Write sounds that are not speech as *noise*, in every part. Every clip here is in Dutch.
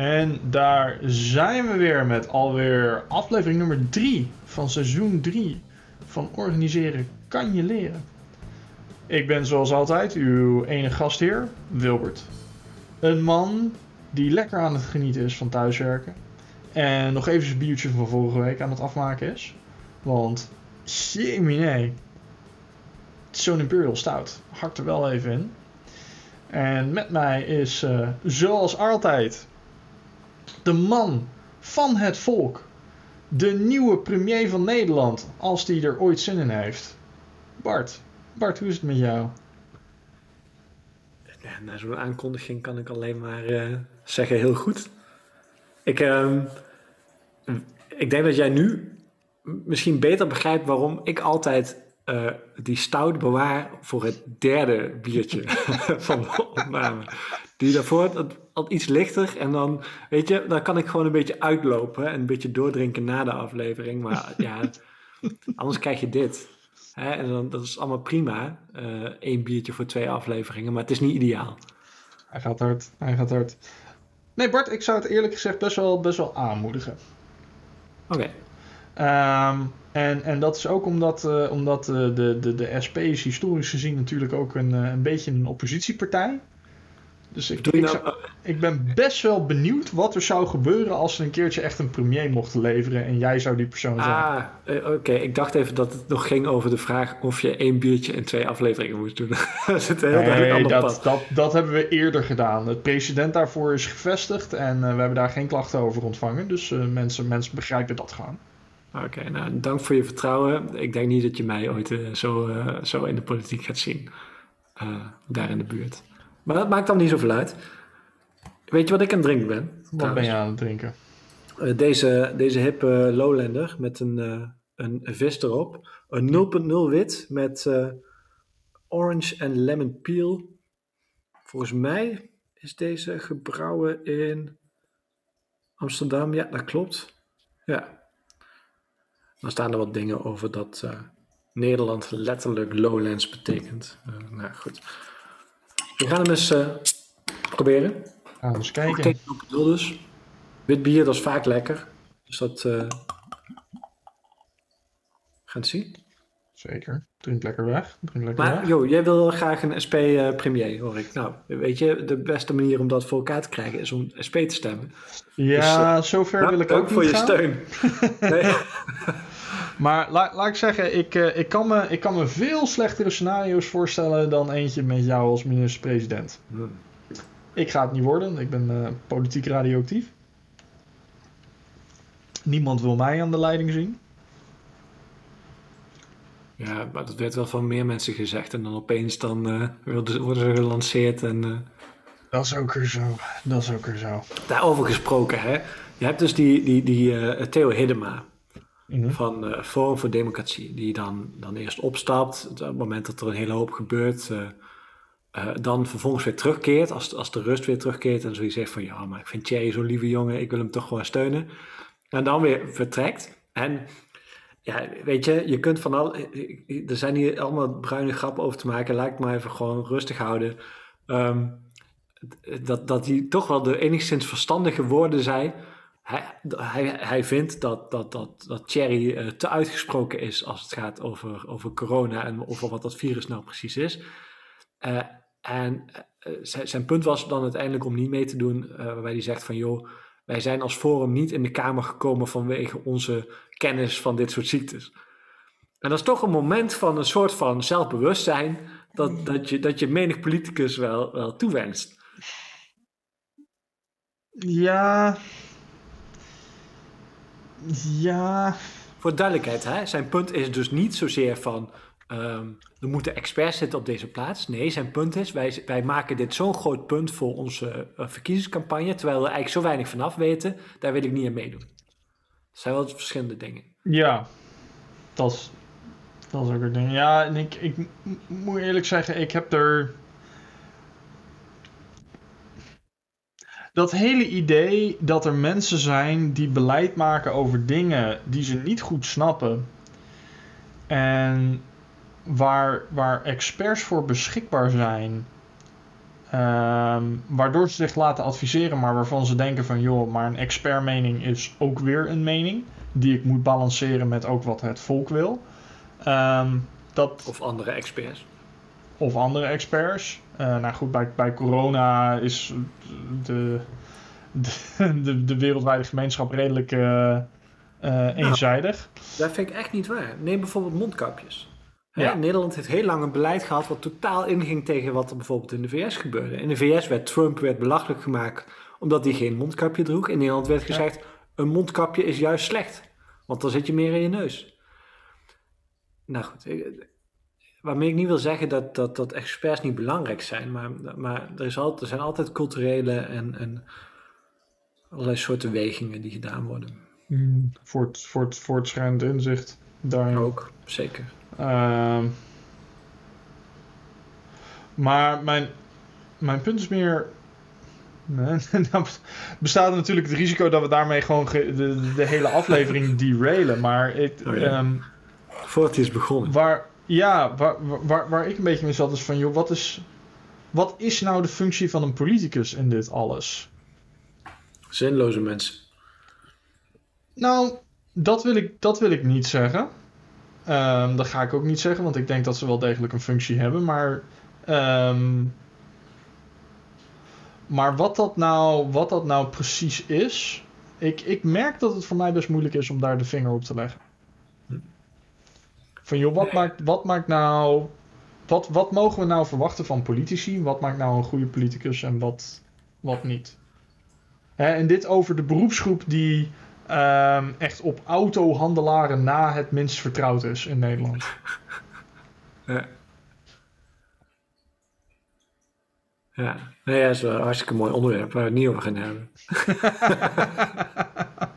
En daar zijn we weer met alweer aflevering nummer 3 van seizoen 3 van Organiseren kan je leren. Ik ben zoals altijd uw enige gastheer, Wilbert. Een man die lekker aan het genieten is van thuiswerken. En nog even zijn biertje van vorige week aan het afmaken is. Want, jemine, zo'n Imperial Stout hakt er wel even in. En met mij is, uh, zoals altijd, de man van het volk. De nieuwe premier van Nederland, als die er ooit zin in heeft. Bart, Bart, hoe is het met jou? Na zo'n aankondiging kan ik alleen maar uh, zeggen heel goed. Ik, uh, ik denk dat jij nu misschien beter begrijpt waarom ik altijd uh, die stout bewaar voor het derde biertje *laughs* van de opname. Die daarvoor iets lichter en dan, weet je, dan kan ik gewoon een beetje uitlopen en een beetje doordrinken na de aflevering. Maar *laughs* ja, anders krijg je dit. Hè? En dan, dat is allemaal prima. Eén uh, biertje voor twee afleveringen, maar het is niet ideaal. Hij gaat hard, hij gaat hard. Nee Bart, ik zou het eerlijk gezegd best wel, best wel aanmoedigen. Oké. Okay. Um, en, en dat is ook omdat, uh, omdat uh, de, de, de SP is historisch gezien natuurlijk ook een, een beetje een oppositiepartij. Dus ik, ik, nou, ik, ben best wel benieuwd wat er zou gebeuren als ze een keertje echt een premier mochten leveren en jij zou die persoon zijn. Ah, oké. Okay. Ik dacht even dat het nog ging over de vraag of je één biertje in twee afleveringen moest doen. *laughs* dat zit een heel nee, ander dat, pad. Dat, dat hebben we eerder gedaan. Het president daarvoor is gevestigd en we hebben daar geen klachten over ontvangen. Dus mensen, mensen begrijpen dat gewoon. Oké, okay, nou dank voor je vertrouwen. Ik denk niet dat je mij ooit uh, zo, zo in de politiek gaat zien. Daar in de buurt. Maar dat maakt dan niet zoveel uit. Weet je wat ik aan het drinken ben? Wat trouwens? ben je aan het drinken? deze, deze hippe Lowlander met een, een vis erop. Een 0.0 wit met orange en lemon peel. Volgens mij is deze gebrouwen in Amsterdam. Ja, dat klopt. Ja, dan staan er wat dingen over dat Nederland letterlijk Lowlands betekent. Nou goed. We gaan hem eens uh, proberen. Gaan we eens kijken. Kijk dus. Wit bier, dat is vaak lekker. Dus dat gaan we zien. Zeker. Drink lekker weg. Drink lekker maar weg. joh, jij wil graag een SP premier, hoor ik. Nou, weet je, de beste manier om dat voor elkaar te krijgen is om SP te stemmen. Ja, dus, zover nou, wil ik ook voor je gaan. steun. *laughs* nee. *laughs* Maar laat, laat ik zeggen, ik, uh, ik, kan me, ik kan me veel slechtere scenario's voorstellen dan eentje met jou als minister-president. Hmm. Ik ga het niet worden, ik ben uh, politiek radioactief. Niemand wil mij aan de leiding zien. Ja, maar dat werd wel van meer mensen gezegd en dan opeens dan uh, worden ze gelanceerd en... Dat is ook weer zo, dat is ook weer zo. Daarover gesproken, hè. Je hebt dus die, die, die Theo Hiddema. Mhm. Van uh, Forum voor Democratie, die dan, dan eerst opstapt, op het moment dat er een hele hoop gebeurt, uh, uh, dan vervolgens weer terugkeert, als, als de rust weer terugkeert en zoiets zegt van ja, maar ik vind Thierry zo'n lieve jongen, ik wil hem toch gewoon steunen. En dan weer vertrekt. En ja, weet je, je kunt van al, er zijn hier allemaal bruine grappen over te maken, laat ik maar even gewoon rustig houden. Um, dat, dat hij toch wel de enigszins verstandige woorden zei. Hij, hij, hij vindt dat, dat, dat, dat Thierry uh, te uitgesproken is als het gaat over, over corona en over wat dat virus nou precies is. Uh, en uh, zijn punt was dan uiteindelijk om niet mee te doen, waarbij hij zegt van joh, wij zijn als forum niet in de Kamer gekomen vanwege onze kennis van dit soort ziektes. En dat is toch een moment van een soort van zelfbewustzijn dat, dat, je, dat je menig politicus wel, wel toewenst. Ja, ja. Voor duidelijkheid, hè? zijn punt is dus niet zozeer van um, er moeten experts zitten op deze plaats. Nee, zijn punt is wij, wij maken dit zo'n groot punt voor onze uh, verkiezingscampagne, terwijl we eigenlijk zo weinig vanaf weten, daar wil ik niet aan meedoen. Dat zijn wel verschillende dingen. Ja, dat is, dat is ook een ding. Ja, en ik, ik moet eerlijk zeggen, ik heb er. Dat hele idee dat er mensen zijn die beleid maken over dingen die ze niet goed snappen. En waar, waar experts voor beschikbaar zijn. Ehm, waardoor ze zich laten adviseren, maar waarvan ze denken van joh, maar een expertmening is ook weer een mening. Die ik moet balanceren met ook wat het volk wil. Ehm, dat, Of andere experts. of andere experts. Eh, nou goed, bij, bij corona is de, de, de, de wereldwijde gemeenschap redelijk eh, eh, eenzijdig. Dat vind ik echt niet waar. Neem bijvoorbeeld mondkapjes. Ja. Nederland heeft heel lang een beleid gehad wat totaal inging tegen wat er bijvoorbeeld in de VS gebeurde. In de VS werd Trump werd belachelijk gemaakt omdat hij geen mondkapje droeg. In Nederland werd gezegd, een mondkapje is juist slecht. Want dan zit je meer in je neus. Nou goed, waarmee ik niet wil zeggen dat, dat, dat experts niet belangrijk zijn. Maar, maar er, is altijd, er zijn altijd culturele en, en allerlei soorten wegingen die gedaan worden. Mm, voor, het, voor, het, voor het schijnend inzicht daarin. Ook, zeker. Ehm, maar mijn, mijn punt is meer. *laughs* Bestaat natuurlijk het risico dat we daarmee gewoon ge- de, de hele aflevering *laughs* derailen. Maar het, Oh ja. ehm, Voordat hij is begonnen. waar, ja, waar, waar, waar ik een beetje mee zat is van, joh, wat is, wat is nou de functie van een politicus in dit alles? Zinloze mensen. Nou, dat wil ik, dat wil ik niet zeggen. Ehm, dat ga ik ook niet zeggen, want ik denk dat ze wel degelijk een functie hebben. Maar, ehm, maar wat, dat nou, wat dat nou precies is, ik, ik merk dat het voor mij best moeilijk is om daar de vinger op te leggen. Van joh, wat, maakt, wat maakt nou. Wat, wat mogen we nou verwachten van politici? Wat maakt nou een goede politicus en wat, wat niet? Hè, en dit over de beroepsgroep die ehm, echt op autohandelaren na het minst vertrouwd is in Nederland. Ja. Ja, nee, dat is wel een hartstikke mooi onderwerp waar we het niet over gaan hebben. *laughs*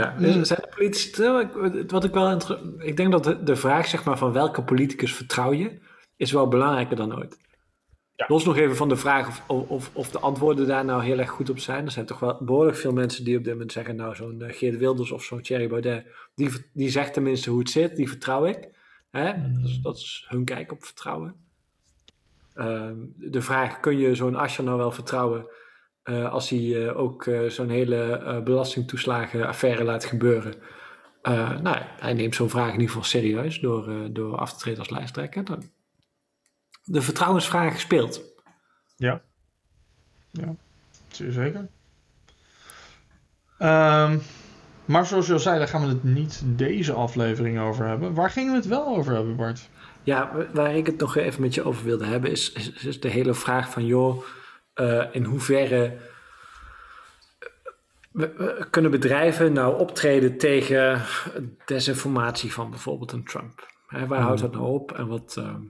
ja, dus Mm. zijn de politici, wat ik wel ik denk dat de, de vraag zeg maar van welke politicus vertrouw je, is wel belangrijker dan ooit. Ja. Los nog even van de vraag of, of, of de antwoorden daar nou heel erg goed op zijn. Er zijn toch wel behoorlijk veel mensen die op dit moment zeggen, nou zo'n eh, Geert Wilders of zo'n Thierry Baudet, die, die zegt tenminste hoe het zit, die vertrouw ik. Hè? Dat, is, dat is hun kijk op vertrouwen. Ehm, de vraag, kun je zo'n Asscher nou wel vertrouwen eh, als hij eh, ook eh, zo'n hele eh belastingtoeslagen affaire laat gebeuren? Nou, hij neemt zo'n vraag in ieder geval serieus door, door af te treden als lijsttrekker. Dan, de vertrouwensvraag speelt. Ja. Ja, zeker. Ehm, maar zoals je al zei, daar gaan we het niet deze aflevering over hebben. Waar gingen we het wel over hebben, Bart? Ja, wa- waar ik het nog even met je over wilde hebben, is, is, is de hele vraag van, joh, eh, in hoeverre eh, kunnen bedrijven nou optreden tegen desinformatie van bijvoorbeeld een Trump? Waar houdt dat nou op? En wat, ehm,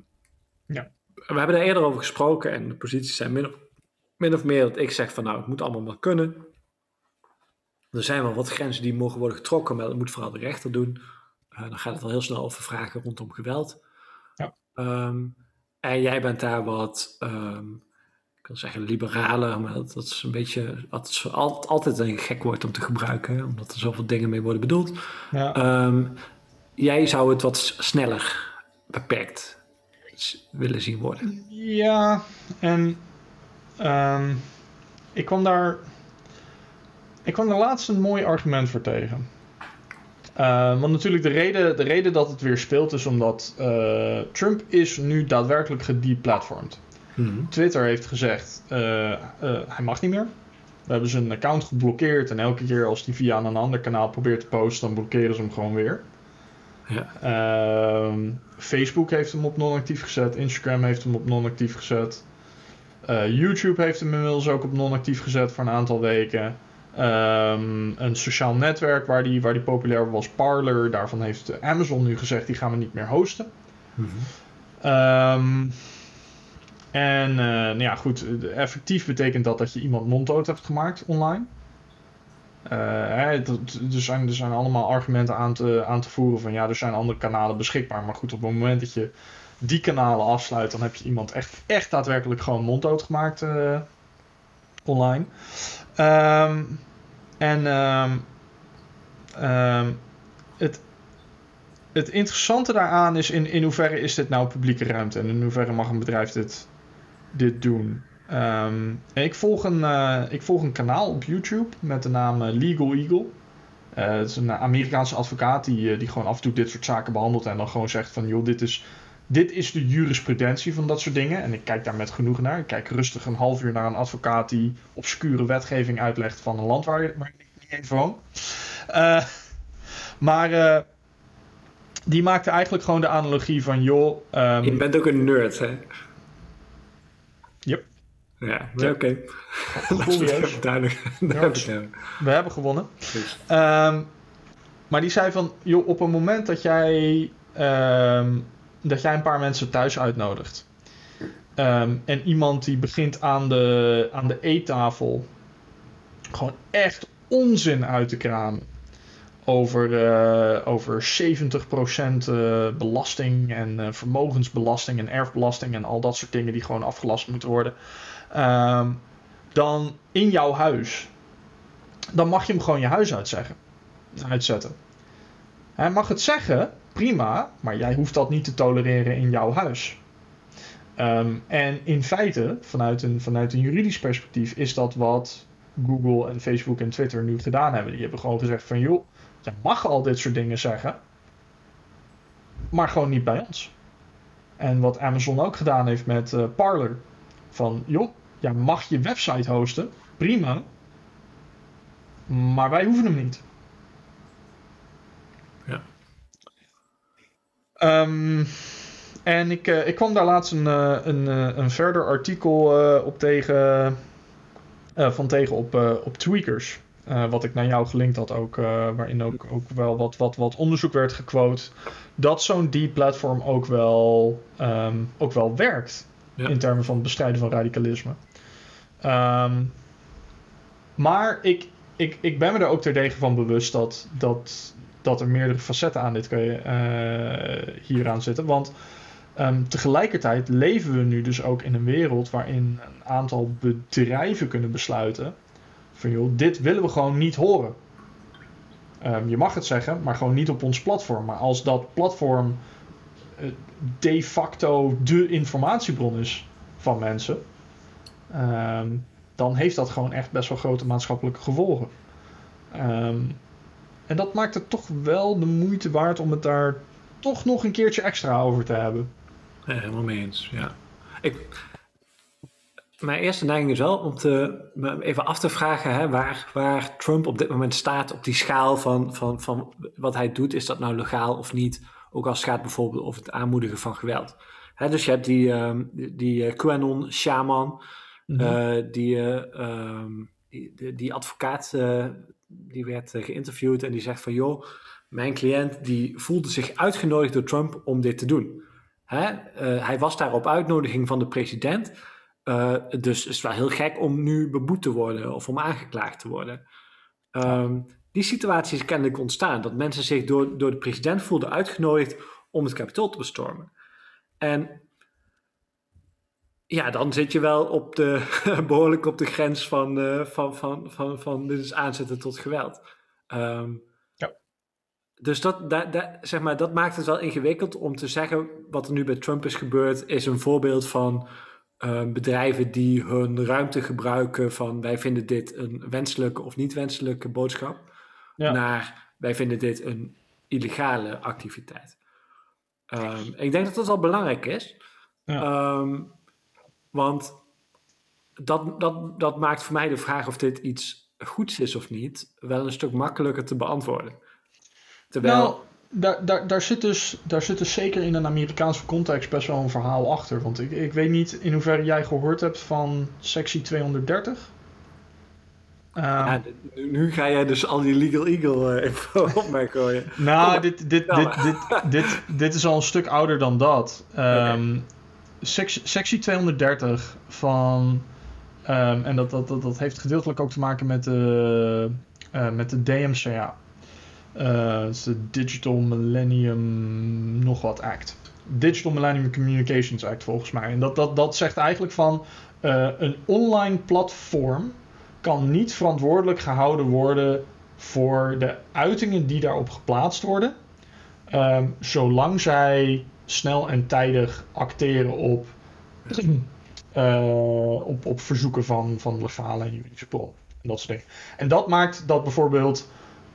Ja. We hebben daar eerder over gesproken en de posities zijn min of, min of meer dat ik zeg van, nou, het moet allemaal wel kunnen. Er zijn wel wat grenzen die mogen worden getrokken, maar dat moet vooral de rechter doen. Eh, dan gaat het al heel snel over vragen rondom geweld. Ehm, en jij bent daar wat, ehm, wil zeggen liberaler, maar dat, dat is een beetje, dat is al- altijd een gek woord om te gebruiken, hè, omdat er zoveel dingen mee worden bedoeld. Ja. Ehm, jij zou het wat sneller beperkt willen zien worden. Ja, en ehm, ik kwam daar. Ik kwam daar laatst een mooi argument voor tegen. Eh, want natuurlijk, de reden, de reden dat het weer speelt is omdat eh, Trump is nu daadwerkelijk gedeplatformd. Mhm. Twitter heeft gezegd, eh, eh, hij mag niet meer. We hebben zijn account geblokkeerd en elke keer als hij via een ander kanaal probeert te posten, dan blokkeren ze hem gewoon weer. Ja. Ehm, Facebook heeft hem op non-actief gezet. Instagram heeft hem op non-actief gezet. Eh, YouTube heeft hem inmiddels ook op non-actief gezet voor een aantal weken. Ehm, een sociaal netwerk waar die, waar die populair was, Parler. Daarvan heeft Amazon nu gezegd, die gaan we niet meer hosten. Ehm, en eh, nou ja, goed, effectief betekent dat dat je iemand monddood hebt gemaakt online. Eh, hè, er, zijn, er zijn allemaal argumenten aan te, aan te voeren van ja, er zijn andere kanalen beschikbaar. Maar goed, op het moment dat je die kanalen afsluit, dan heb je iemand echt, echt daadwerkelijk gewoon monddood gemaakt eh, online. Ehm, en ehm, het, het interessante daaraan is in, in hoeverre is dit nou publieke ruimte en in hoeverre mag een bedrijf dit dit doen. Ehm, ik, volg een, eh, ik volg een kanaal op YouTube met de naam eh, Legal Eagle. Uh, het is een Amerikaanse advocaat die, die gewoon af en toe dit soort zaken behandelt en dan gewoon zegt van joh, dit is, dit is de jurisprudentie van dat soort dingen. En ik kijk daar met genoegen naar. Ik kijk rustig een half uur naar een advocaat die obscure wetgeving uitlegt van een land waar, ik niet eens woon. maar die maakte eigenlijk gewoon de analogie van joh. Um, je bent ook een nerd, hè? Ja, oké. Okay. duidelijk, *laughs* We hebben gewonnen. Um, maar die zei van, joh, op een moment dat jij, um, dat jij een paar mensen thuis uitnodigt. Um, en iemand die begint aan de, aan de eettafel gewoon echt onzin uit te kramen. Over, uh, over 70% uh, belasting en uh, vermogensbelasting en erfbelasting en al dat soort dingen die gewoon afgelast moeten worden. Um, dan in jouw huis. Dan mag je hem gewoon je huis uitzeggen, uitzetten. Hij mag het zeggen, prima, maar jij hoeft dat niet te tolereren in jouw huis. Um, en in feite, vanuit een, vanuit een juridisch perspectief, is dat wat Google en Facebook en Twitter nu gedaan hebben. Die hebben gewoon gezegd van joh, je mag al dit soort dingen zeggen, maar gewoon niet bij ons. En wat Amazon ook gedaan heeft met uh, Parler. Van joh, ja, mag je website hosten, prima. Maar wij hoeven hem niet. Ja. Um, en ik, uh, ik kwam daar laatst een, uh, een, uh, een verder artikel op tegen, van tegen op, op Tweakers. wat ik naar jou gelinkt had ook, waarin ook, ook wel wat, wat, wat onderzoek werd gequote. Dat zo'n deep platform ook wel, um, ook wel werkt. Ja. In termen van het bestrijden van radicalisme. Um, maar ik, ik, ik ben me er ook terdege van bewust dat, dat, er meerdere facetten aan dit kun je, uh, hieraan zitten. Want um, tegelijkertijd leven we nu dus ook in een wereld waarin een aantal bedrijven kunnen besluiten: van joh, dit willen we gewoon niet horen. Um, je mag het zeggen, maar gewoon niet op ons platform. Maar als dat platform uh, de facto de informatiebron is van mensen, Um, dan heeft dat gewoon echt best wel grote maatschappelijke gevolgen. Um, en dat maakt het toch wel de moeite waard om het daar toch nog een keertje extra over te hebben. Ja, helemaal mee eens, ja. Ik, mijn eerste neiging is wel om te, me even af te vragen hè, waar, waar Trump op dit moment staat op die schaal van, van, van wat hij doet. Is dat nou legaal of niet? Ook als het gaat bijvoorbeeld over het aanmoedigen van geweld. Hè, dus je hebt die, um, die, uh, QAnon-shaman Mhm. Eh, die, eh, ehm, die, advocaat eh, die werd geïnterviewd en die zegt van joh, mijn cliënt die voelde zich uitgenodigd door Trump om dit te doen. Hè? hij was daar op uitnodiging van de president. dus het is wel heel gek om nu beboet te worden of om aangeklaagd te worden. Um, die situatie is kennelijk ontstaan. Dat mensen zich door, door de president voelden uitgenodigd om het kapitool te bestormen. En ja, dan zit je wel op de, *laughs* behoorlijk op de grens van, uh, van, van, van, van dit is aanzetten tot geweld. Um, ja. Dus dat, dat, dat, zeg maar, dat maakt het wel ingewikkeld om te zeggen wat er nu bij Trump is gebeurd, is een voorbeeld van uh, bedrijven die hun ruimte gebruiken van wij vinden dit een wenselijke of niet wenselijke boodschap, ja. naar wij vinden dit een illegale activiteit. Um, ik denk dat dat wel belangrijk is. Ja. Um, want dat, dat, dat maakt voor mij de vraag of dit iets goeds is of niet, wel een stuk makkelijker te beantwoorden. Terwijl... Nou, daar, daar, daar, zit dus, daar zit dus zeker in een Amerikaanse context best wel een verhaal achter. Want ik, ik weet niet in hoeverre jij gehoord hebt van sectie 230. Uh, ja, nu ga jij dus al die Legal Eagle uh, info *laughs* op mij gooien. Nou, dit, dit, dit, dit, dit, dit, is al een stuk ouder dan dat. *laughs* Um, okay sectie, sectie 230 van. Um, en dat, dat, dat, dat heeft gedeeltelijk ook te maken met de, uh, met de DMCA. Uh, het is de Digital Millennium nog wat Act. Digital Millennium Communications Act volgens mij. En dat, dat, dat zegt eigenlijk van uh, een online platform kan niet verantwoordelijk gehouden worden voor de uitingen die daarop geplaatst worden. Um, zolang zij snel en tijdig acteren op *clears throat* eh, op, op verzoeken van, van legale en juridische bronnen. En dat soort dingen. En dat maakt dat bijvoorbeeld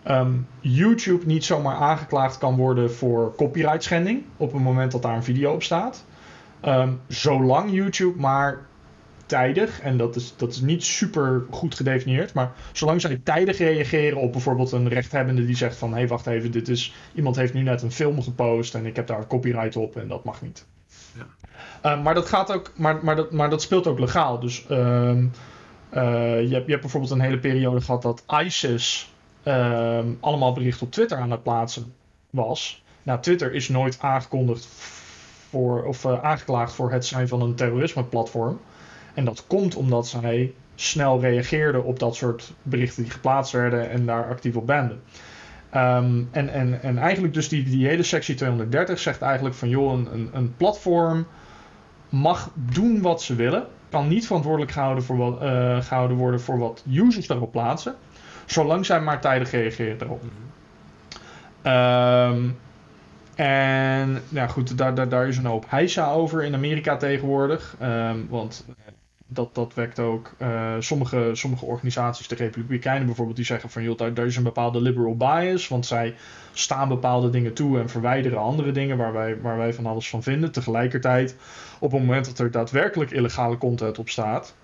ehm, YouTube niet zomaar aangeklaagd kan worden voor copyright schending op het moment dat daar een video op staat. Ehm, zolang YouTube maar tijdig, en dat is, dat is niet super goed gedefinieerd, maar zolang zij tijdig reageren op bijvoorbeeld een rechthebbende die zegt van hé hey, wacht even, dit is, iemand heeft nu net een film gepost en ik heb daar copyright op en dat mag niet. Ja. Uh, maar dat gaat ook, maar, maar, dat, maar dat speelt ook legaal. Dus uh, uh, je, hebt, je hebt bijvoorbeeld een hele periode gehad dat ISIS ehm, allemaal berichten op Twitter aan het plaatsen was. Nou, Twitter is nooit aangekondigd voor, of uh, aangeklaagd voor het zijn van een terrorisme-platform. En dat komt omdat zij snel reageerden op dat soort berichten die geplaatst werden en daar actief op banden. Um, en, en, en eigenlijk dus die, die hele sectie 230 zegt eigenlijk van joh, een, een platform mag doen wat ze willen. Kan niet verantwoordelijk gehouden, voor wat, uh, gehouden worden voor wat users daarop plaatsen. Zolang zij maar tijdig reageren daarop. Um, en ja, goed, daar, daar, daar is een hoop heisa over in Amerika tegenwoordig. Um, want dat, dat wekt ook uh, sommige, sommige organisaties, de Republikeinen bijvoorbeeld, die zeggen van joh, daar, daar, is een bepaalde liberal bias, want zij staan bepaalde dingen toe en verwijderen andere dingen waar wij, waar wij van alles van vinden. Tegelijkertijd, op het moment dat er daadwerkelijk illegale content op staat,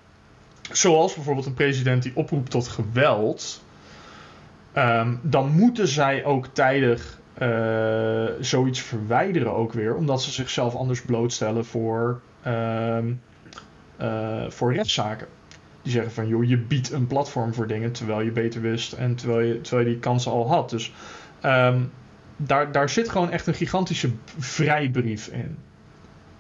zoals bijvoorbeeld een president die oproept tot geweld, um, dan moeten zij ook tijdig uh, zoiets verwijderen ook weer, omdat ze zichzelf anders blootstellen voor. Um, uh, voor rechtszaken. Die zeggen van, joh, je biedt een platform voor dingen terwijl je beter wist en terwijl je, terwijl je die kansen al had. Dus um, daar, daar zit gewoon echt een gigantische vrijbrief in.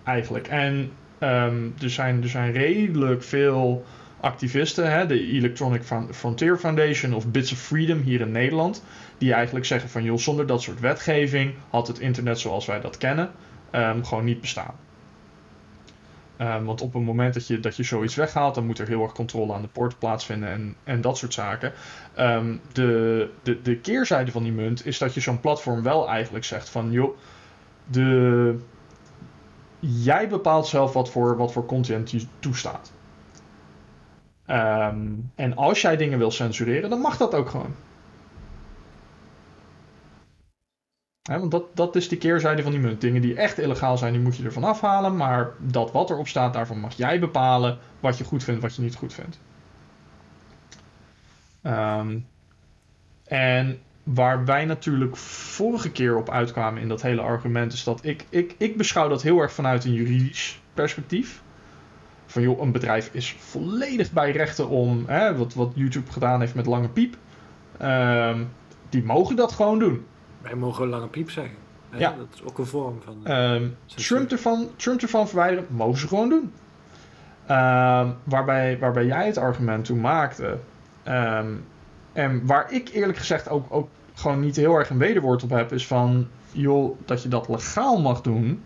Eigenlijk. En um, er, zijn, er zijn redelijk veel activisten, hè, de Electronic Frontier Foundation of Bits of Freedom hier in Nederland, die eigenlijk zeggen van joh, zonder dat soort wetgeving had het internet zoals wij dat kennen um, gewoon niet bestaan. Um, want op het moment dat je, dat je zoiets weghaalt, dan moet er heel erg controle aan de poort plaatsvinden en, en dat soort zaken. Um, de, de, de keerzijde van die munt is dat je zo'n platform wel eigenlijk zegt van joh, de, jij bepaalt zelf wat voor, wat voor content je toestaat. Um, en als jij dingen wil censureren, dan mag dat ook gewoon. Want dat, dat is de keerzijde van die munt. Dingen die echt illegaal zijn, die moet je ervan afhalen. Maar dat wat erop staat, daarvan mag jij bepalen wat je goed vindt, wat je niet goed vindt. Um, en waar wij natuurlijk vorige keer op uitkwamen in dat hele argument, is dat ik, ik, ik beschouw dat heel erg vanuit een juridisch perspectief. Van joh, een bedrijf is volledig bij rechten om, wat, wat YouTube gedaan heeft met Lange Piep. Um, die mogen dat gewoon doen. Wij mogen lange piep zeggen. Ja. Dat is ook een vorm van. Um, Trump, ervan, Trump ervan verwijderen, mogen ze gewoon doen. Um, waarbij, waarbij jij het argument toen maakte. Um, en waar ik eerlijk gezegd ook, ook gewoon niet heel erg een wederwoord op heb, is van joh, dat je dat legaal mag doen,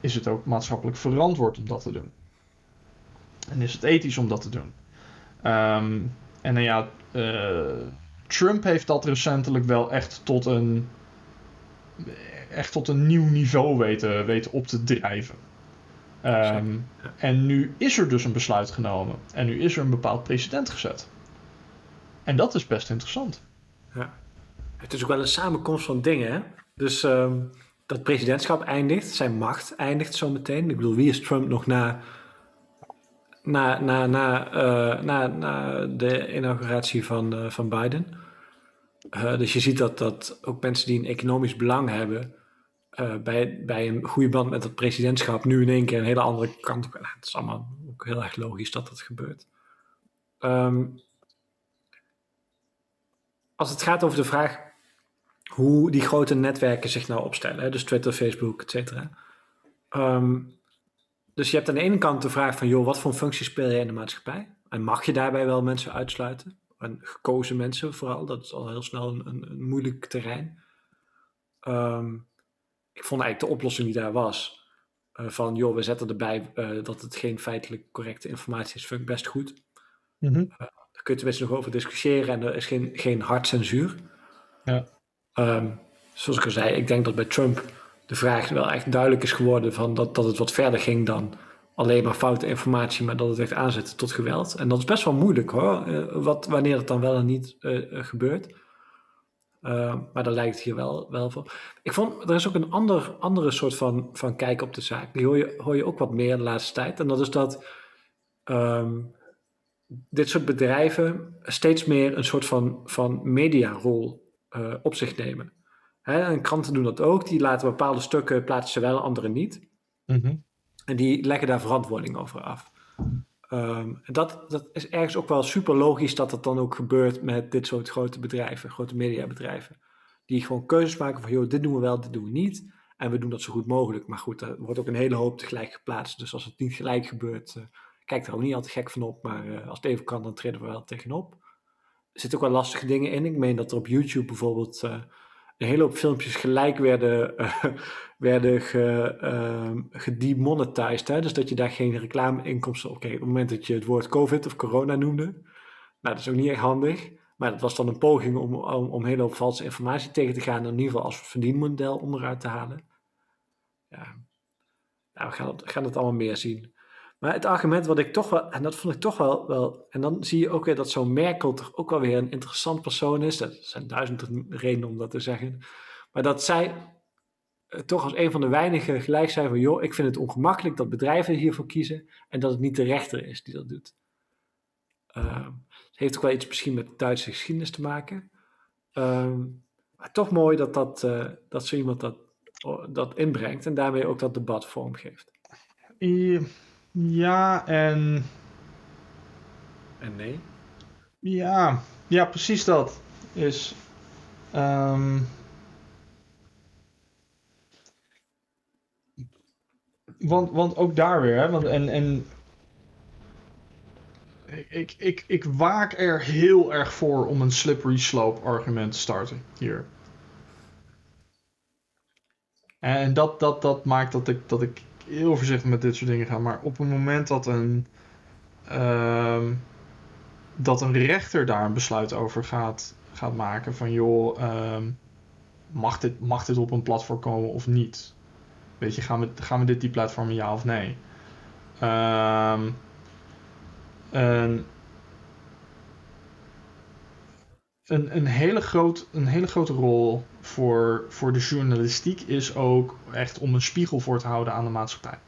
is het ook maatschappelijk verantwoord om dat te doen. En is het ethisch om dat te doen. en dan ja, uh, Trump heeft dat recentelijk wel echt tot een, echt tot een nieuw niveau weten, weten op te drijven. Um, en nu is er dus een besluit genomen. En nu is er een bepaald precedent gezet. En dat is best interessant. Ja. Het is ook wel een samenkomst van dingen. Hè? Dus um, dat presidentschap eindigt, zijn macht eindigt zo meteen. Ik bedoel, wie is Trump nog na na, na, na, uh, na, na de inauguratie van, uh, van Biden. Dus je ziet dat, dat ook mensen die een economisch belang hebben bij, bij een goede band met het presidentschap nu in één keer een hele andere kant op. Het is allemaal ook heel erg logisch dat dat gebeurt. Um, als het gaat over de vraag hoe die grote netwerken zich nou opstellen, dus Twitter, Facebook, et cetera. Um, dus je hebt aan de ene kant de vraag van, joh, wat voor functie speel je in de maatschappij? En mag je daarbij wel mensen uitsluiten? En gekozen mensen vooral, dat is al heel snel een, een, een moeilijk terrein. Um, ik vond eigenlijk de oplossing die daar was, uh, van joh, we zetten erbij uh, dat het geen feitelijk correcte informatie is, vind ik best goed. Mm -hmm. uh, daar kun je tenminste nog over discussiëren en er is geen, geen hard censuur. Ja. Um, zoals ik al zei, ik denk dat bij Trump de vraag wel echt duidelijk is geworden van dat, dat het wat verder ging dan alleen maar foute informatie, maar dat het echt aanzetten tot geweld. En dat is best wel moeilijk hoor, uh, wat, wanneer het dan wel en niet uh, gebeurt. Uh, maar daar lijkt het hier wel, wel voor. Ik vond, er is ook een ander, andere soort van, van kijk op de zaak. Die hoor je, hoor je ook wat meer de laatste tijd. En dat is dat um, dit soort bedrijven steeds meer een soort van, van mediarol uh, op zich nemen. Hè, en kranten doen dat ook. Die laten bepaalde stukken plaatsen ze wel, andere niet. Mm. En die leggen daar verantwoording over af. Um, dat, dat is ergens ook wel super logisch dat dat dan ook gebeurt met dit soort grote bedrijven, grote mediabedrijven. Die gewoon keuzes maken van, joh, dit doen we wel, dit doen we niet. En we doen dat zo goed mogelijk. Maar goed, er wordt ook een hele hoop tegelijk geplaatst. Dus als het niet gelijk gebeurt, uh, kijk er ook niet altijd gek van op. Maar uh, als het even kan, dan treden we wel tegenop. Er zitten ook wel lastige dingen in. Ik meen dat er op YouTube bijvoorbeeld uh, een hele hoop filmpjes gelijk werden, uh, *laughs* werden ge, uh, gedemonetized. Hè? Dus dat je daar geen reclameinkomsten op kreeg. Op het moment dat je het woord COVID of corona noemde. Nou, dat is ook niet echt handig. Maar dat was dan een poging om, om, om hele hoop valse informatie tegen te gaan. In ieder geval als verdienmodel onderuit te halen. Ja, nou, we gaan het, gaan het allemaal meer zien. Maar het argument wat ik toch wel, en dat vond ik toch wel, wel en dan zie je ook weer dat zo'n Merkel toch ook wel weer een interessant persoon is. Er zijn duizenden redenen om dat te zeggen. Maar dat zij eh, toch als een van de weinigen gelijk zijn van, joh, ik vind het ongemakkelijk dat bedrijven hiervoor kiezen en dat het niet de rechter is die dat doet. Uh, het heeft ook wel iets misschien met Duitse geschiedenis te maken. Uh, maar toch mooi dat, dat, uh, dat zo iemand dat, dat inbrengt en daarmee ook dat debat vormgeeft. Ja. Ja, en. En nee? Ja, ja precies dat. Is. Um... Want, want ook daar weer, hè? Want, en, en ik, ik, ik waak er heel erg voor om een slippery slope argument te starten hier. En dat, dat, dat maakt dat ik, dat ik heel voorzichtig met dit soort dingen gaan. Maar op het moment dat een, uh, dat een rechter daar een besluit over gaat, gaat maken van joh, uh, mag, dit, mag dit op een platform komen of niet? Weet je, gaan we, gaan we dit die platformen ja of nee? Um, een, een, een, hele groot, een hele grote rol voor, voor de journalistiek is ook echt om een spiegel voor te houden aan de maatschappij.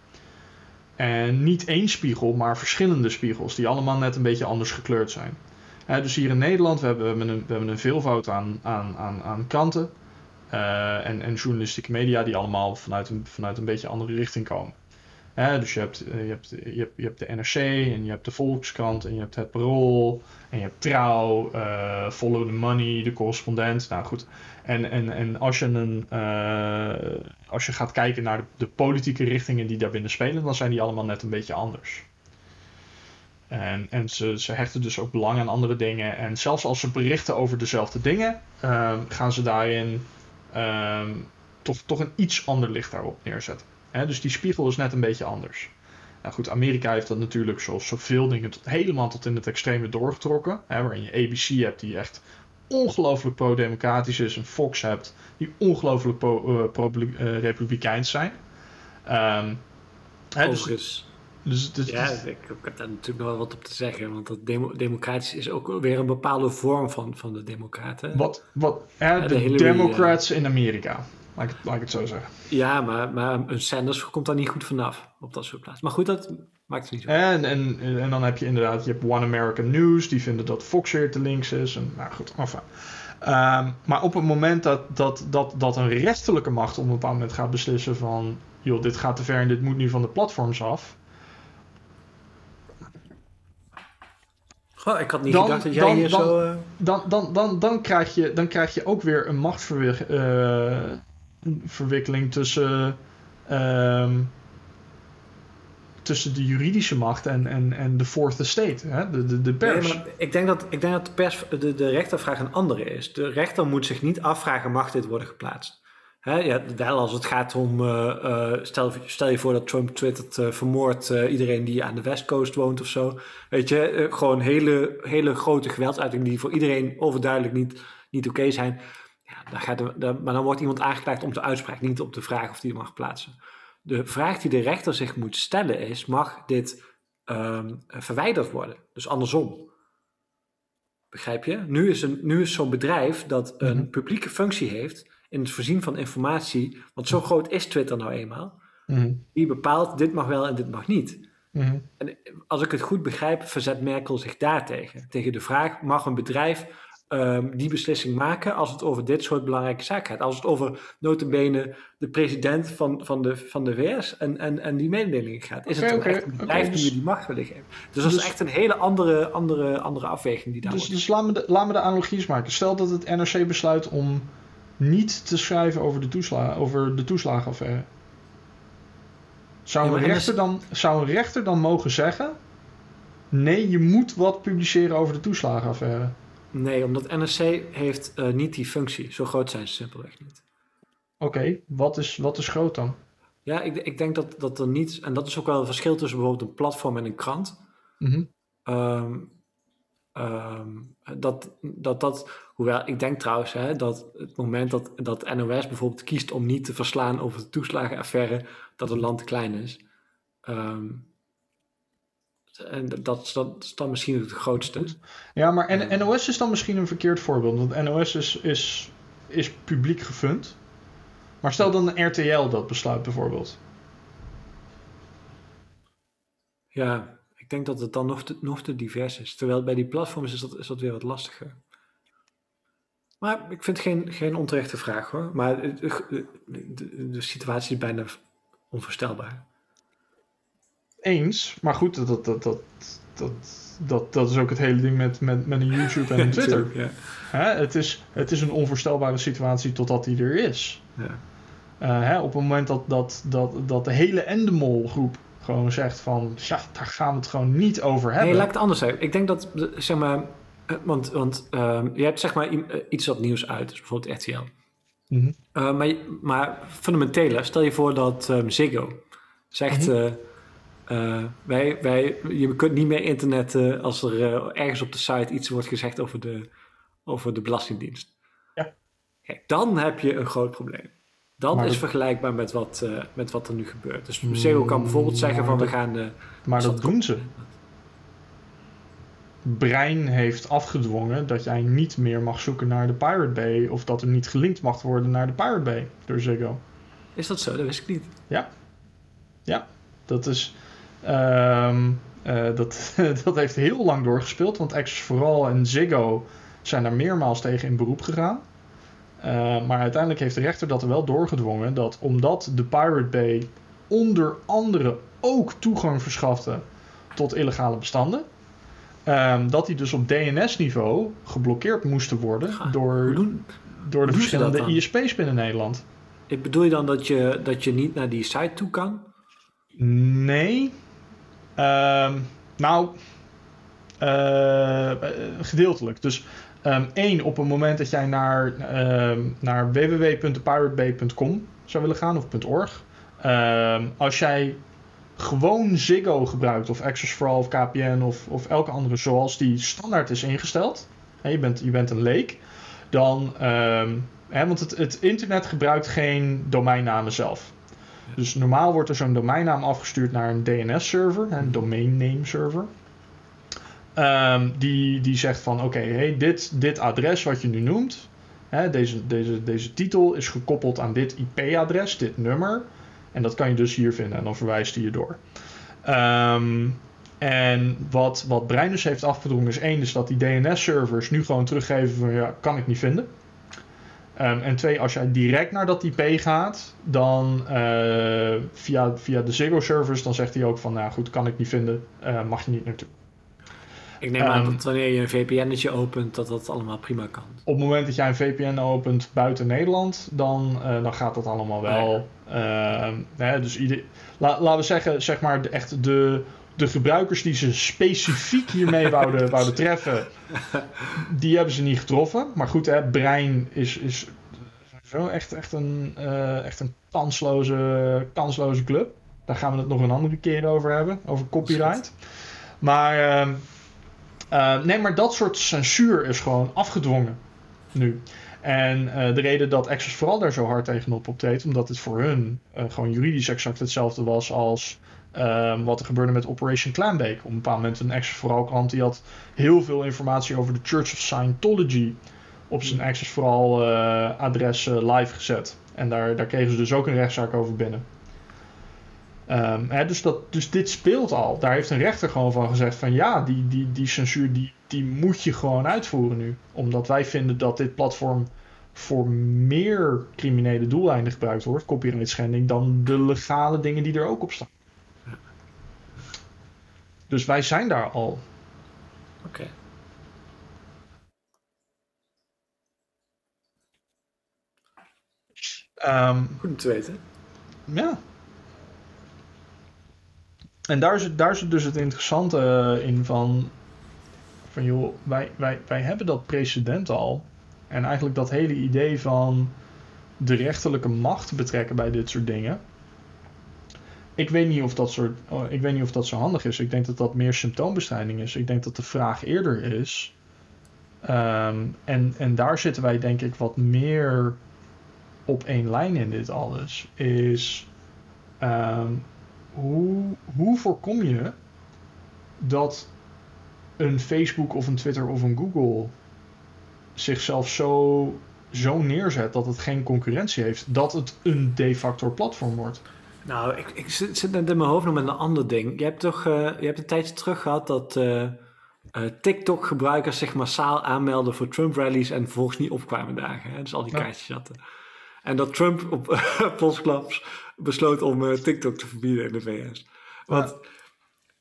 En niet één spiegel, maar verschillende spiegels, die allemaal net een beetje anders gekleurd zijn. dus hier in Nederland we hebben we hebben een veelvoud aan, aan, aan, aan kanten uh, en, en journalistieke media die allemaal vanuit een, vanuit een beetje andere richting komen. Dus je hebt, eh, je, hebt, je, hebt, je hebt de NRC en je hebt de Volkskrant en je hebt het Parool en je hebt Trouw, uh, Follow the Money, de correspondent. Nou goed. En, en, en als, je een, uh, als je gaat kijken naar de, politieke richtingen die daarbinnen spelen, dan zijn die allemaal net een beetje anders. En, en ze, ze hechten dus ook belang aan andere dingen. En zelfs als ze berichten over dezelfde dingen, uh, gaan ze daarin ehm, toch, toch een iets ander licht daarop neerzetten dus die spiegel is net een beetje anders. Nou goed, Amerika heeft dat natuurlijk zoals zoveel dingen tot, helemaal tot in het extreme doorgetrokken. Hè, waarin je ABC hebt die echt ongelooflijk pro-democratisch is. En Fox hebt die ongelooflijk pro-republikeins uh, pro, uh, zijn. Um, hè, dus, dus, dus, ja, ik, ik, heb daar natuurlijk nog wel wat op te zeggen. Want dat demo, democratisch is ook weer een bepaalde vorm van, van de democraten. Wat, wat hè, de, de Democrats in Amerika. Laat ik, het, het zo zeggen. Ja, maar, maar een Sanders komt daar niet goed vanaf op dat soort plaatsen. Maar goed, dat maakt het niet zo. En, en, en dan heb je inderdaad, je hebt One American News, die vinden dat Fox weer te links is. En, nou goed, enfin. Um, maar op het moment dat, dat, dat, dat een rechterlijke macht op een bepaald moment gaat beslissen van... joh, dit gaat te ver en dit moet nu van de platforms af... Goh, ik had niet dan, gedacht dat jij dan, hier dan, zo... Uh... Dan, dan, dan, dan, krijg je, dan krijg je ook weer een machtsverwikkeling... Uh, verwikkeling tussen, um, tussen de juridische macht en, en, en de fourth estate, hè? De, de, de pers. Nee, ik, denk dat, ik denk dat de, pers, de, de rechtervraag een andere is. De rechter moet zich niet afvragen, mag dit worden geplaatst? Hè, ja, wel als het gaat om, uh, uh, stel, stel je voor dat Trump twittert, uh, vermoord iedereen die aan de West Coast woont of zo. Weet je, gewoon hele, hele grote geweldsuitingen die voor iedereen overduidelijk niet, niet oké okay zijn. Ja, dan gaat maar dan wordt iemand aangeklaagd om de uitspraak, niet op de vraag of die mag plaatsen. De vraag die de rechter zich moet stellen is: mag dit ehm, verwijderd worden? Dus andersom. Begrijp je? Nu is, een, nu is zo'n bedrijf dat een Mhm. publieke functie heeft in het voorzien van informatie, want zo groot is Twitter nou eenmaal, Mhm. die bepaalt dit mag wel en dit mag niet. Mhm. En als ik het goed begrijp, verzet Merkel zich daartegen. Tegen de vraag: mag een bedrijf ehm, die beslissing maken als het over dit soort belangrijke zaken gaat? Als het over notabene de president van, van, de, van de VS en, en, en die mededelingen gaat. Is het oké, echt een bedrijf dus- die je die macht willen geven? Dus dat dus- is echt een hele andere, andere, andere afweging die daar Dus, wordt. dus laat, me de, laat me de analogie eens maken. Stel dat het NRC besluit om niet te schrijven over de, toesla over de toeslagenaffaire. Zou, Ja, een rechter dan, zou een rechter dan mogen zeggen... Nee, je moet wat publiceren over de toeslagenaffaire. Nee, omdat NRC heeft eh, niet die functie. Zo groot zijn ze simpelweg niet. Oké, wat, is, wat is groot dan? Ja, ik, ik denk dat, dat er niet... En dat is ook wel een verschil tussen bijvoorbeeld een platform en een krant. Mhm. Ehm, ehm, dat, dat dat, hoewel ik denk trouwens hè, dat het moment dat, dat NOS bijvoorbeeld kiest om niet te verslaan over de toeslagenaffaire, dat het land te klein is. Ehm, en dat, is dan- dat is dan misschien het grootste. Ja, maar NOS is dan misschien een verkeerd voorbeeld. Want NOS is, is, is publiek gefund. Maar stel dan een RTL dat besluit bijvoorbeeld. Ja, ik denk dat het dan nog te, nog te divers is. Terwijl bij die platforms is dat, is dat weer wat lastiger. Maar ik vind het geen, geen onterechte vraag hoor. Maar de, de- de situatie is bijna onvoorstelbaar. Eens, maar goed, dat, dat, dat, dat, dat, dat, dat is ook het hele ding met, met, met een YouTube en een *laughs* Twitter. Ja. Hè? Het, is, het is een onvoorstelbare situatie totdat die er is. Ja. Eh, hè? Op het moment dat, dat, dat, dat de hele Endemol groep gewoon zegt van... Ja, daar gaan we het gewoon niet over hebben. Nee, laat ik het anders zeggen. Ik denk dat, zeg maar, eh, want, want ehm, je hebt zeg maar eh, iets wat nieuws uit, dus bijvoorbeeld RTL. Mhm. Eh, maar, je- maar fundamenteler, stel je voor dat ehm, Ziggo zegt, Mhm. eh, eh, wij, wij, je kunt niet meer internetten als er eh, ergens op de site iets wordt gezegd over de, over de Belastingdienst. Ja. Kijk, dan heb je een groot probleem. Dat Maar is dat- vergelijkbaar met wat, eh, met wat er nu gebeurt. Dus Ziggo kan bijvoorbeeld zeggen van we gaan... eh, Maar dat doen ze. Brein heeft afgedwongen dat jij niet meer mag zoeken naar de Pirate Bay. Of dat er niet gelinkt mag worden naar de Pirate Bay door Ziggo. is dat zo? Dat wist ik niet. Dat is. Ehm, eh, dat, *laughs* dat heeft heel lang doorgespeeld. Want Access for All en Ziggo zijn daar meermaals tegen in beroep gegaan. Eh, maar uiteindelijk heeft de rechter dat er wel doorgedwongen. Dat omdat de Pirate Bay onder andere ook toegang verschafte tot illegale bestanden. ehm, dat die dus op DNS-niveau geblokkeerd moesten worden Ga, door, doen, door de verschillende? ISP's binnen Nederland. Ik bedoel je dan dat je, dat je niet naar die site toe kan? Nee. Ehm, nou, eh, gedeeltelijk. Dus ehm, één, op het moment dat jij naar, ehm, naar www.piratebay.com zou willen gaan of .org. als jij gewoon Ziggo gebruikt of Access for All of KPN of, of elke andere zoals die standaard is ingesteld. Hè, je, bent, je bent een leek. Dan, hè, want het, het internet gebruikt geen domeinnamen zelf. Dus normaal wordt er zo'n domeinnaam afgestuurd naar een DNS-server, een domain name server. Ehm, die, die zegt van oké, hey, dit, dit adres wat je nu noemt, hè, deze, deze, deze titel is gekoppeld aan dit IP-adres, dit nummer. En dat kan je dus hier vinden en dan verwijst hij je door. Ehm, en wat, wat Brein dus heeft afgedrongen is één, dus dat die DNS-servers nu gewoon teruggeven van ja, kan ik niet vinden. Ehm, en twee, als jij direct naar dat IP gaat, dan eh, via, via de Ziggo-servers, dan zegt hij ook van, nou goed, kan ik niet vinden, eh, mag je niet naartoe. Ik neem aan Ehm, dat wanneer je een VPN'tje opent, dat dat allemaal prima kan. Op het moment dat jij een VPN opent buiten Nederland, dan, eh, dan gaat dat allemaal wel. Ehm, hè, dus ieder, la- laten we zeggen, zeg maar, echt de, de gebruikers die ze specifiek hiermee wouden, *laughs* wouden treffen, die hebben ze niet getroffen. Maar goed, hè, Brein is, is zo echt, echt een, eh, echt een kansloze, kansloze club. Daar gaan we het nog een andere keer over hebben, over copyright. Maar, ehm, eh, nee, maar dat soort censuur is gewoon afgedwongen nu. En eh, de reden dat Access vooral daar zo hard tegenop optreedt, omdat het voor hun uh, gewoon juridisch exact hetzelfde was als uh, wat er gebeurde met Operation Clambake. Op een bepaald moment een Access vooral krant die had heel veel informatie over de Church of Scientology op zijn Access vooral uh, adres live gezet. En daar, daar kregen ze dus ook een rechtszaak over binnen. Um, hè, dus, dat, dus dit speelt al. Daar heeft een rechter gewoon van gezegd van ja, die, die, die censuur die, die moet je gewoon uitvoeren nu. Omdat wij vinden dat dit platform voor meer criminele doeleinden gebruikt wordt, copyright schending, dan de legale dingen die er ook op staan. Dus wij zijn daar al. Oké. Okay. Um, Goed om te weten. Ja. En daar zit, daar zit dus het interessante eh, in van, van joh, wij, wij, wij hebben dat precedent al. En eigenlijk dat hele idee van de rechterlijke macht betrekken bij dit soort dingen. Ik weet niet of dat, soort, oh, ik weet niet of dat zo handig is. Ik denk dat dat meer symptoombestrijding is. Ik denk dat de vraag eerder is. Um, en, en daar zitten wij denk ik wat meer op één lijn in dit alles. Is um, hoe, hoe voorkom je dat een Facebook of een Twitter of een Google zichzelf zo, zo neerzet dat het geen concurrentie heeft, dat het een de facto platform wordt? Nou, ik, ik zit, zit net in mijn hoofd nog met een ander ding. Je hebt toch uh, je hebt een tijdje terug gehad dat uh, uh, TikTok-gebruikers zich massaal aanmelden voor Trump-rallies en vervolgens niet opkwamen dagen. Hè? Dus al die kaartjes hadden. En dat Trump op *laughs* plotsklaps besloot om TikTok te verbieden in de VS. Want,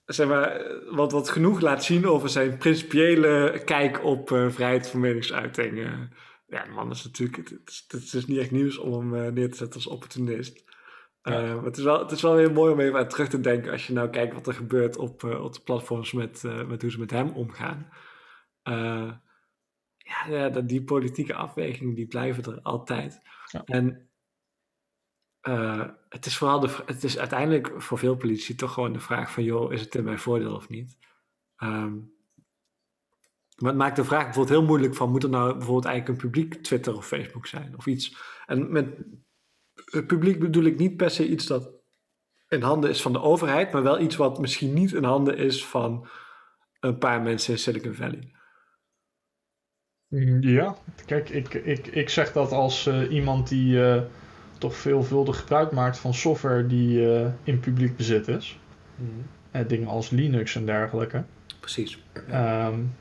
zeg maar, wat, wat genoeg laat zien over zijn principiële kijk op vrijheid van meningsuiting. ja, man is natuurlijk, het, het, het, is niet echt nieuws om hem neer te zetten als opportunist. Uh, het, is wel, het is wel weer mooi om even aan terug te denken als je nou kijkt wat er gebeurt op, uh, op de platforms met, uh, met hoe ze met hem omgaan. ja, ja, die politieke afwegingen die blijven er altijd. Ja. En het is vooral de, het is uiteindelijk voor veel politici toch gewoon de vraag van joh, is het in mijn voordeel of niet? Um, maar het maakt de vraag bijvoorbeeld heel moeilijk van moet er nou bijvoorbeeld eigenlijk een publiek Twitter of Facebook zijn of iets. En met publiek bedoel ik niet per se iets dat in handen is van de overheid, maar wel iets wat misschien niet in handen is van een paar mensen in Silicon Valley. Mm, ja, kijk, ik, ik, ik zeg dat als uh, iemand die uh, toch veelvuldig gebruik maakt van software die uh, in publiek bezit is. Mm. dingen als Linux en dergelijke. Precies. Um,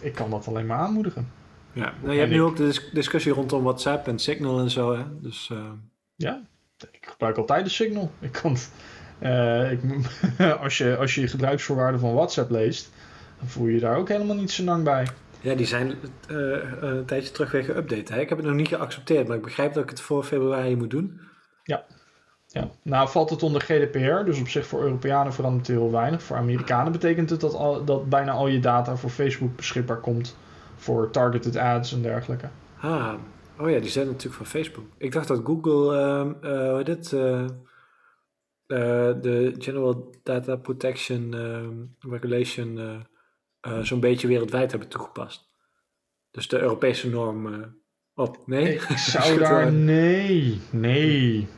ik kan dat alleen maar aanmoedigen. Ja, nou, je hebt nu ook de discussie rondom WhatsApp en Signal en zo. Hè? Dus, ja, ik gebruik altijd de Signal. Ik kan, uh, ik, *laughs* als, je, als je gebruiksvoorwaarden van WhatsApp leest, dan voel je daar ook helemaal niet zo lang bij. Ja, die zijn uh, een tijdje terug weer geüpdate. Hè? Ik heb het nog niet geaccepteerd, maar ik begrijp dat ik het voor februari moet doen. Ja. ja. Nou valt het onder GDPR, dus op zich voor Europeanen verandert het heel weinig. Voor Amerikanen betekent het dat, al, dat bijna al je data voor Facebook beschikbaar komt voor targeted ads en dergelijke. Ah, Oh ja, die zijn natuurlijk van Facebook. Ik dacht dat Google, uh, hoe de General Data Protection ehm, Regulation zo'n beetje wereldwijd hebben toegepast. Dus de Europese norm op. Nee? Ik *laughs* zou daar, nee, nee,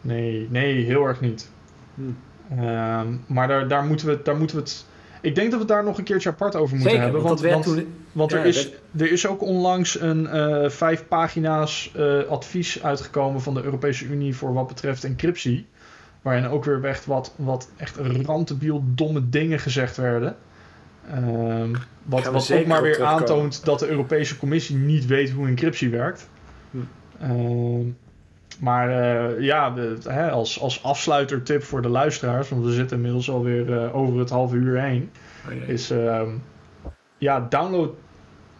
nee, nee, heel erg niet. Hmm. Ehm, maar daar, daar, moeten we, daar moeten we het ik denk dat we daar nog een keertje apart over moeten Zeker, hebben. Want, want, want, want er, is, er is ook onlangs een uh, vijf pagina's uh, advies uitgekomen van de Europese Unie voor wat betreft encryptie. Waarin ook weer echt wat, wat echt rantebiel domme dingen gezegd werden. Um, wat wat ook maar weer aantoont dat de Europese Commissie niet weet hoe encryptie werkt. Hm. Um, maar uh, ja, de, hè, als, als afsluitertip voor de luisteraars, want we zitten inmiddels alweer uh, over het halve uur heen, oh, is uh, ja, download.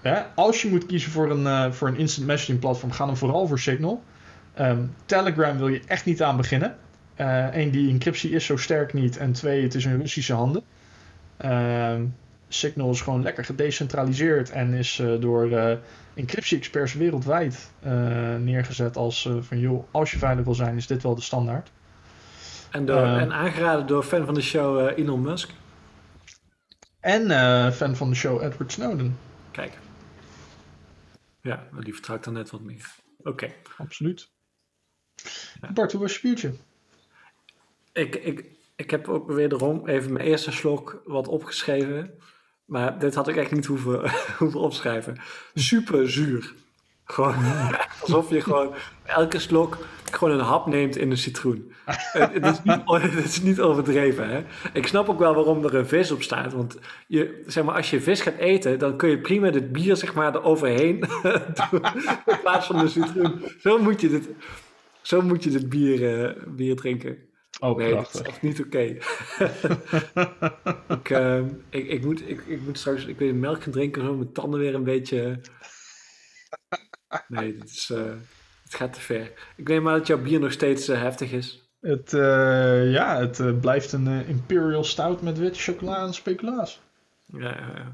Hè, als je moet kiezen voor een, uh, voor een instant messaging platform, ga dan vooral voor Signal. Um, Telegram wil je echt niet aan beginnen. Eén, die encryptie is zo sterk niet. En twee, het is in Russische handen. Ehm, Signal is gewoon lekker gedecentraliseerd en is uh, door uh, encryptie-experts wereldwijd uh, neergezet als van joh, als je veilig wil zijn, is dit wel de standaard. En, door, en aangeraden door fan van de show Elon Musk. En fan van de show Edward Snowden. Kijk. Ja, die vertrouw ik dan net wat meer. Oké. Absoluut. Bart, hoe was je biertje? Ik, ik, ik heb ook wederom even mijn eerste slok wat opgeschreven. Maar dit had ik echt niet hoeven, *laughs* hoeven opschrijven. Super zuur. Gewoon *laughs* alsof je gewoon elke slok gewoon een hap neemt in een citroen. het, is niet, *laughs* het is niet overdreven. Hè? Ik snap ook wel waarom er een vis op staat. Want je, zeg maar, als je vis gaat eten, dan kun je prima het bier zeg maar, eroverheen *laughs* doen. In plaats van de citroen. Zo moet je dit, zo moet je dit bier, uh, bier drinken. Oh, nee, prachtig. dat is echt niet oké. ik, uh, ik, ik, moet, ik, ik moet straks ik melk gaan drinken, zo mijn tanden weer een beetje... Nee, is, uh, het gaat te ver. Ik neem aan dat jouw bier nog steeds uh, heftig is. Het, uh, ja, het blijft een Imperial Stout met witte chocola en speculaas. Ja, ja, ja.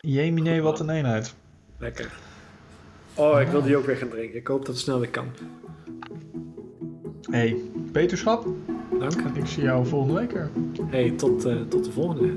Jemine, wat een eenheid. Lekker. Oh, ik wil die ook weer gaan drinken. Ik hoop dat het snel weer kan. Hey, beterschap. Dank. Ik zie jou volgende week weer. Hey, tot, tot de volgende.